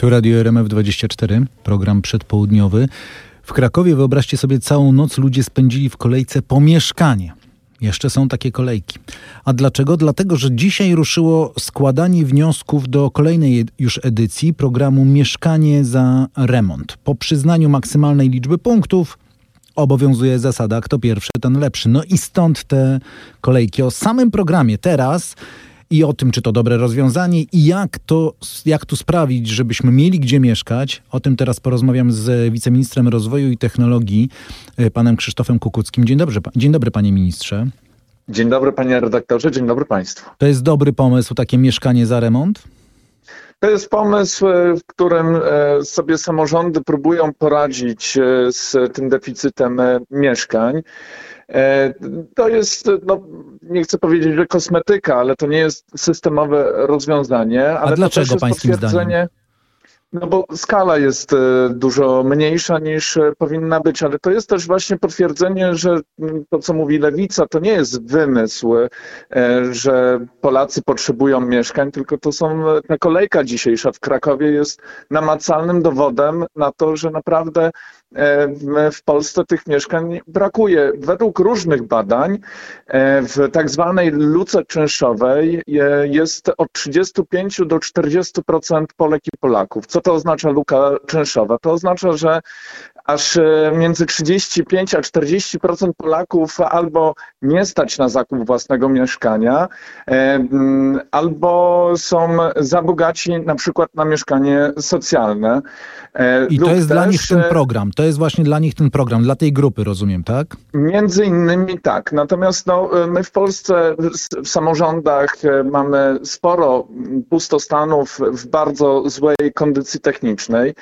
Tu Radio RMF24, program przedpołudniowy. W Krakowie, wyobraźcie sobie, całą noc ludzie spędzili w kolejce po mieszkanie. Jeszcze są takie kolejki. A dlaczego? Dlatego, że dzisiaj ruszyło składanie wniosków do kolejnej już edycji programu Mieszkanie za remont. Po przyznaniu maksymalnej liczby punktów obowiązuje zasada kto pierwszy, ten lepszy. No i stąd te kolejki. O samym programie teraz i o tym, czy to dobre rozwiązanie i jak to, jak tu sprawić, żebyśmy mieli gdzie mieszkać. O tym teraz porozmawiam z wiceministrem rozwoju i technologii, e, panem Krzysztofem Kukuckim. Dzień dobry, dzień dobry panie ministrze. Dzień dobry panie redaktorze, dzień dobry państwu. To jest dobry pomysł, takie mieszkanie za remont? To jest pomysł, e, w którym e, sobie samorządy próbują poradzić z tym deficytem mieszkań. E, to jest, no, nie chcę powiedzieć, że kosmetyka, ale to nie jest systemowe rozwiązanie. Ale A dlaczego pańskim zdaniem? No bo skala jest e, dużo mniejsza niż e, powinna być, ale to jest też właśnie potwierdzenie, że mm, to, co mówi lewica, to nie jest wymysł, że Polacy potrzebują mieszkań, tylko to są, ta kolejka dzisiejsza w Krakowie jest namacalnym dowodem na to, że naprawdę w Polsce tych mieszkań brakuje. Według różnych badań e, w tak zwanej luce czynszowej jest od 35 do 40% Polek i Polaków. Co to oznacza luka czynszowa? To oznacza, że aż e, między 35 a 40% Polaków albo nie stać na zakup własnego mieszkania, albo są za bogaci na przykład na mieszkanie socjalne. I to jest też, dla nich ten program to jest właśnie dla nich ten program, dla tej grupy, rozumiem, tak? Między innymi tak. Natomiast no, my w Polsce w samorządach e, mamy sporo pustostanów w bardzo złej kondycji technicznej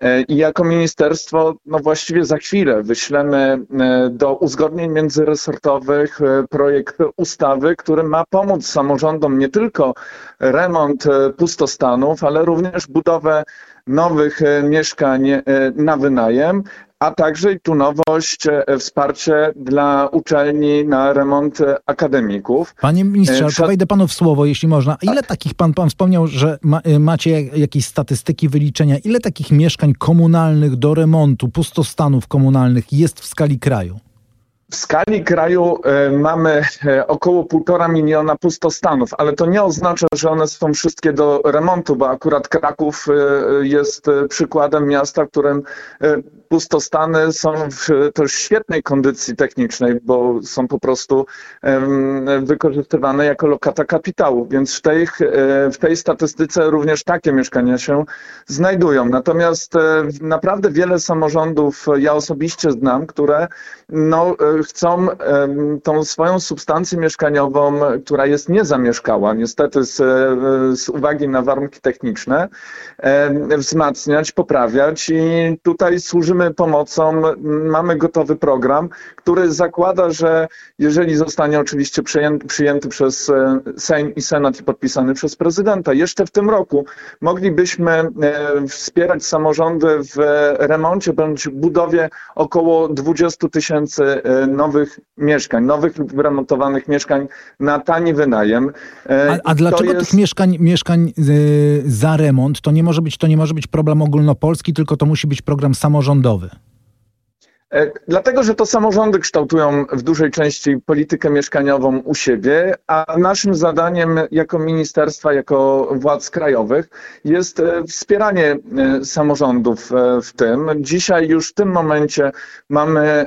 e, i jako ministerstwo no właściwie za chwilę wyślemy e, do uzgodnień międzyresortowych projekt ustawy, który ma pomóc samorządom nie tylko remont pustostanów, ale również budowę nowych e, mieszkań e, na wynajem, a także i tu nowość, e, wsparcie dla uczelni na remont akademików. Panie ministrze, Przed... wejdę panu w słowo, jeśli można. Ile tak. takich, pan, pan wspomniał, że ma, macie jakieś statystyki, wyliczenia, ile takich mieszkań komunalnych do remontu, pustostanów komunalnych jest w skali kraju? W skali kraju e, mamy e, około półtora miliona pustostanów, ale to nie oznacza, że one są wszystkie do remontu, bo akurat Kraków e, jest przykładem miasta, w którym pustostany są w też świetnej kondycji technicznej, bo są po prostu wykorzystywane jako lokata kapitału, więc w tej, w tej statystyce również takie mieszkania się znajdują. Natomiast naprawdę wiele samorządów ja osobiście znam, które no, chcą tą swoją substancję mieszkaniową, która jest niezamieszkała, niestety z, z uwagi na warunki techniczne, wzmacniać, poprawiać i tutaj służymy pomocą. Mamy gotowy program, który zakłada, że jeżeli zostanie oczywiście przyjęty, przyjęty przez e, Sejm i Senat i podpisany przez prezydenta, jeszcze w tym roku moglibyśmy e, wspierać samorządy w remoncie bądź budowie około 20 tysięcy e, nowych mieszkań, nowych lub wyremontowanych mieszkań na tani wynajem. A, a dlaczego jest... tych mieszkań, mieszkań za remont to nie może być to nie może być problem ogólnopolski, tylko to musi być program samorządowy? E, dlatego, że to samorządy kształtują w dużej części politykę mieszkaniową u siebie, a naszym zadaniem jako ministerstwa, jako władz krajowych jest e, wspieranie e, samorządów w tym. Dzisiaj już w tym momencie mamy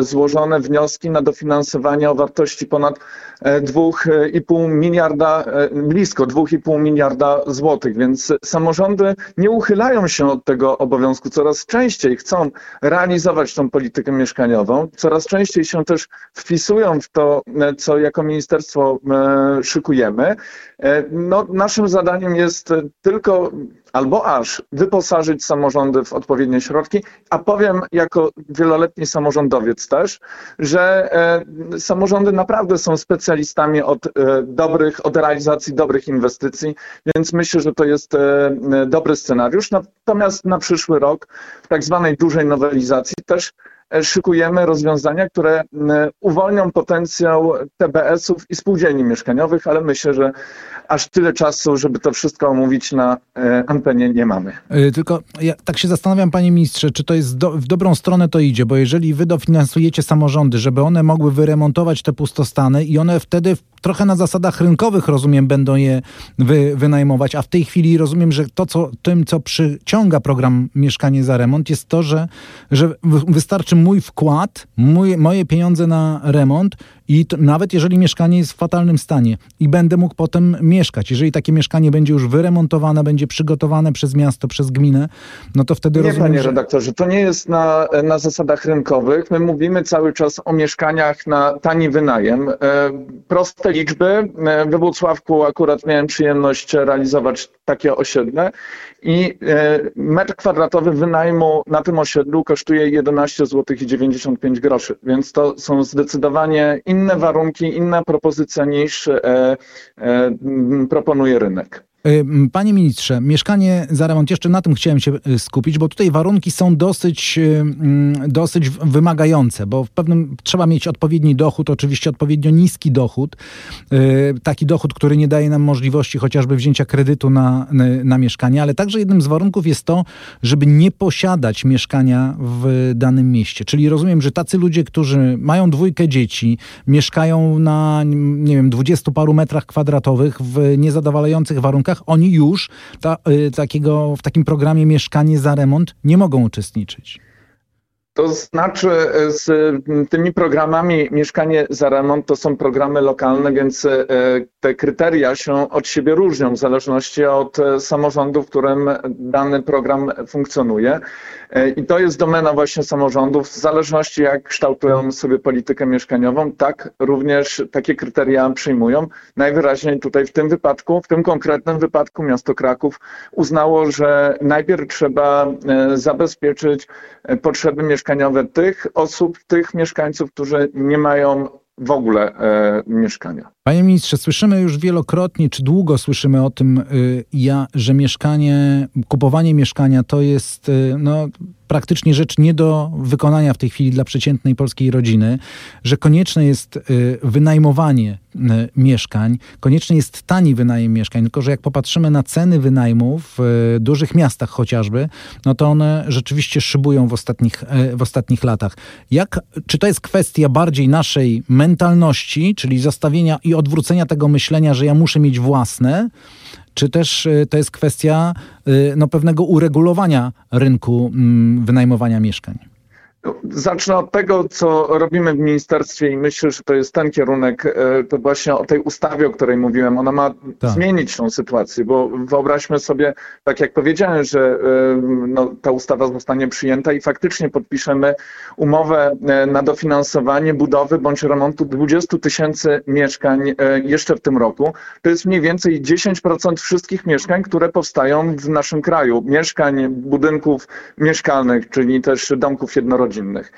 złożone wnioski na dofinansowanie o wartości ponad 2,5 miliarda, blisko 2,5 miliarda złotych, więc samorządy nie uchylają się od tego obowiązku. Coraz częściej chcą realizować tą politykę mieszkaniową. Coraz częściej się też wpisują w to, co jako ministerstwo e, szykujemy. E, no, naszym zadaniem jest tylko albo aż wyposażyć samorządy w odpowiednie środki, a powiem jako wieloletni samorządowiec też, że e, samorządy naprawdę są specjalistami od dobrych, od realizacji dobrych inwestycji, więc myślę, że to jest dobry scenariusz. Natomiast na przyszły rok w tak zwanej dużej nowelizacji też szykujemy rozwiązania, które uwolnią potencjał TBS-ów i spółdzielni mieszkaniowych, ale myślę, że aż tyle czasu, żeby to wszystko omówić na antenie nie mamy. Tylko ja tak się zastanawiam, panie ministrze, czy to jest do, w dobrą stronę to idzie, bo jeżeli wy dofinansujecie samorządy, żeby one mogły wyremontować te pustostany i one wtedy trochę na zasadach rynkowych, rozumiem, będą je wy, wynajmować, a w tej chwili rozumiem, że to, co, tym, co przyciąga program Mieszkanie za remont, jest to, że, że wystarczy mój wkład, mój, moje pieniądze na remont i to, nawet jeżeli mieszkanie jest w fatalnym stanie i będę mógł potem mieszkać. Jeżeli takie mieszkanie będzie już wyremontowane, będzie przygotowane przez miasto, przez gminę, no to wtedy nie, rozumiem, panie że... redaktorze, to nie jest na, na zasadach rynkowych. My mówimy cały czas o mieszkaniach na tani wynajem. E, proste liczby. E, we Włocławku akurat miałem przyjemność realizować takie osiedle i e, metr kwadratowy wynajmu na tym osiedlu kosztuje 11 zł i 95 groszy, więc to są zdecydowanie inne warunki, inna propozycja niż e, proponuje rynek. Y, panie ministrze, mieszkanie za remont, jeszcze na tym chciałem się y, skupić, bo tutaj warunki są dosyć, y, dosyć wymagające, bo w pewnym trzeba mieć odpowiedni dochód, oczywiście odpowiednio niski dochód, taki dochód, który nie daje nam możliwości chociażby wzięcia kredytu na, na mieszkanie, ale także jednym z warunków jest to, żeby nie posiadać mieszkania w danym mieście. Czyli rozumiem, że tacy ludzie, którzy mają dwójkę dzieci, mieszkają na, nie wiem, dwudziestu paru metrach kwadratowych w niezadowalających warunkach, oni już ta, y, takiego, w takim programie Mieszkanie za remont nie mogą uczestniczyć. To znaczy, e, z tymi programami Mieszkanie za remont to są programy lokalne, więc e, te kryteria się od siebie różnią w zależności od samorządu, w którym dany program funkcjonuje. I to jest domena właśnie samorządów. W zależności jak kształtują sobie politykę mieszkaniową, tak również takie kryteria przyjmują. Najwyraźniej tutaj w tym wypadku, w tym konkretnym wypadku miasto Kraków uznało, że najpierw trzeba zabezpieczyć potrzeby mieszkaniowe tych osób, tych mieszkańców, którzy nie mają w ogóle e, mieszkania. Panie ministrze, słyszymy już wielokrotnie, czy długo słyszymy o tym, y, ja, że mieszkanie, kupowanie mieszkania to jest y, no, praktycznie rzecz nie do wykonania w tej chwili dla przeciętnej polskiej rodziny, że konieczne jest y, wynajmowanie mieszkań, konieczny jest tani wynajem mieszkań, tylko że jak popatrzymy na ceny wynajmu w dużych miastach chociażby, no to one rzeczywiście szybują w ostatnich, w ostatnich latach. Jak, czy to jest kwestia bardziej naszej mentalności, czyli zostawienia i odwrócenia tego myślenia, że ja muszę mieć własne, czy też y, to jest kwestia y, no, pewnego uregulowania rynku mm, wynajmowania mieszkań? Zacznę od tego, co robimy w ministerstwie i myślę, że to jest ten kierunek, e, to właśnie o tej ustawie, o której mówiłem. Ona ma tak. zmienić tą sytuację, bo wyobraźmy sobie, tak jak powiedziałem, że e, no, ta ustawa zostanie przyjęta i faktycznie podpiszemy umowę e, na dofinansowanie budowy bądź remontu 20 tysięcy mieszkań jeszcze w tym roku. To jest mniej więcej 10% wszystkich mieszkań, które powstają w naszym kraju. Mieszkań, budynków mieszkalnych, czyli też domków jednorodzinnych rodzinnych.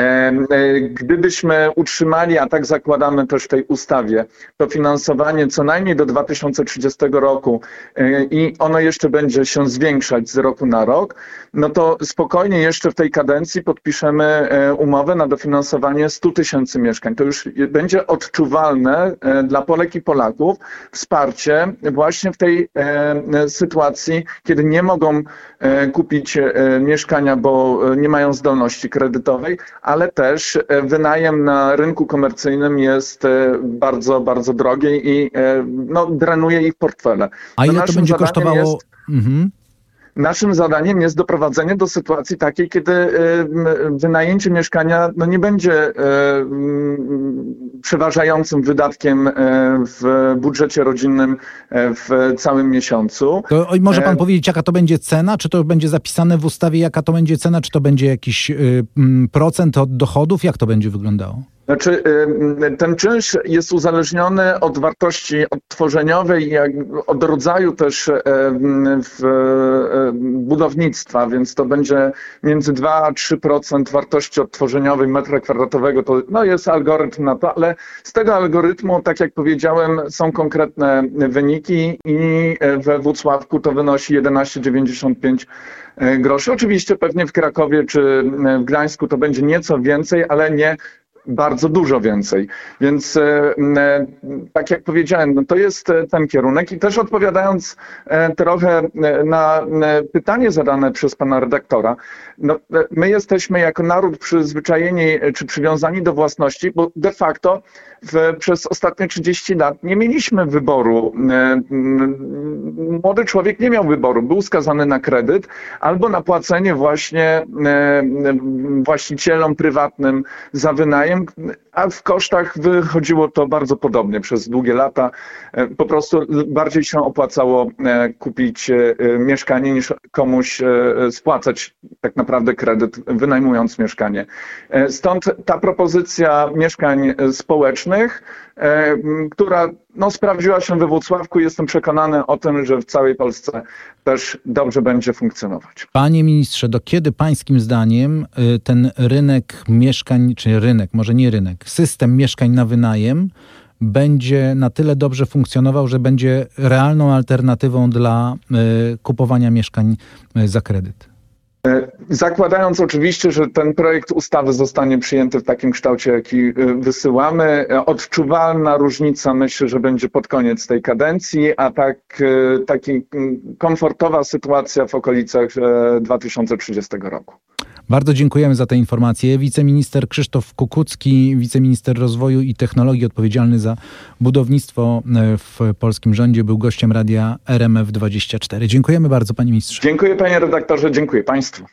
E, gdybyśmy utrzymali, a tak zakładamy też w tej ustawie, to finansowanie co najmniej do 2030 roku e, i ono jeszcze będzie się zwiększać z roku na rok, no to spokojnie jeszcze w tej kadencji podpiszemy e, umowę na dofinansowanie 100 tysięcy mieszkań. To już będzie odczuwalne dla Polek i Polaków wsparcie właśnie w tej sytuacji, kiedy nie mogą kupić mieszkania, bo nie mają zdolności kredytowej, ale też e, wynajem na rynku komercyjnym jest e, bardzo, bardzo drogi i e, no, drenuje ich portfele. A ile to będzie kosztowało? Jest... Mhm. Naszym zadaniem jest doprowadzenie do sytuacji takiej, kiedy wynajęcie mieszkania no nie będzie przeważającym wydatkiem w budżecie rodzinnym w całym miesiącu. To może pan powiedzieć, jaka to będzie cena? Czy to będzie zapisane w ustawie, jaka to będzie cena? Czy to będzie jakiś procent od dochodów? Jak to będzie wyglądało? Znaczy, ten czynsz jest uzależniony od wartości odtworzeniowej i od rodzaju też budownictwa, więc to będzie między 2 a 3% wartości odtworzeniowej metra kwadratowego. To no jest algorytm na to, ale z tego algorytmu, tak jak powiedziałem, są konkretne wyniki i we Włocławku to wynosi 11,95 groszy. Oczywiście pewnie w Krakowie czy w Gdańsku to będzie nieco więcej, ale nie bardzo dużo więcej. Więc e, e, tak jak powiedziałem, no to jest e, ten kierunek i też odpowiadając trochę na pytanie zadane przez pana redaktora, no, my jesteśmy jako naród przyzwyczajeni czy przywiązani do własności, bo de facto w, przez ostatnie 30 lat nie mieliśmy wyboru. Młody człowiek nie miał wyboru. Był skazany na kredyt albo na płacenie właśnie właścicielom prywatnym za wynajem, a w kosztach wychodziło to bardzo podobnie przez długie lata. E, po prostu bardziej się opłacało e, kupić e, mieszkanie niż komuś spłacać tak naprawdę kredyt, wynajmując mieszkanie. Stąd ta propozycja mieszkań społecznych, która no, sprawdziła się we Włocławku. Jestem przekonany o tym, że w całej Polsce też dobrze będzie funkcjonować. Panie ministrze, do kiedy pańskim zdaniem ten rynek mieszkań, czy rynek, może nie rynek, system mieszkań na wynajem będzie na tyle dobrze funkcjonował, że będzie realną alternatywą dla y, kupowania mieszkań y, za kredyt? E, zakładając oczywiście, że ten projekt ustawy zostanie przyjęty w takim kształcie, jaki e, wysyłamy, e, odczuwalna różnica myślę, że będzie pod koniec tej kadencji, a tak taki komfortowa sytuacja w okolicach 2030 roku. Bardzo dziękujemy za te informacje. Wiceminister Krzysztof Kukucki, wiceminister rozwoju i technologii odpowiedzialny za budownictwo w polskim rządzie, był gościem radia RMF24. Dziękujemy bardzo, panie ministrze. Dziękuję, panie redaktorze, dziękuję państwu.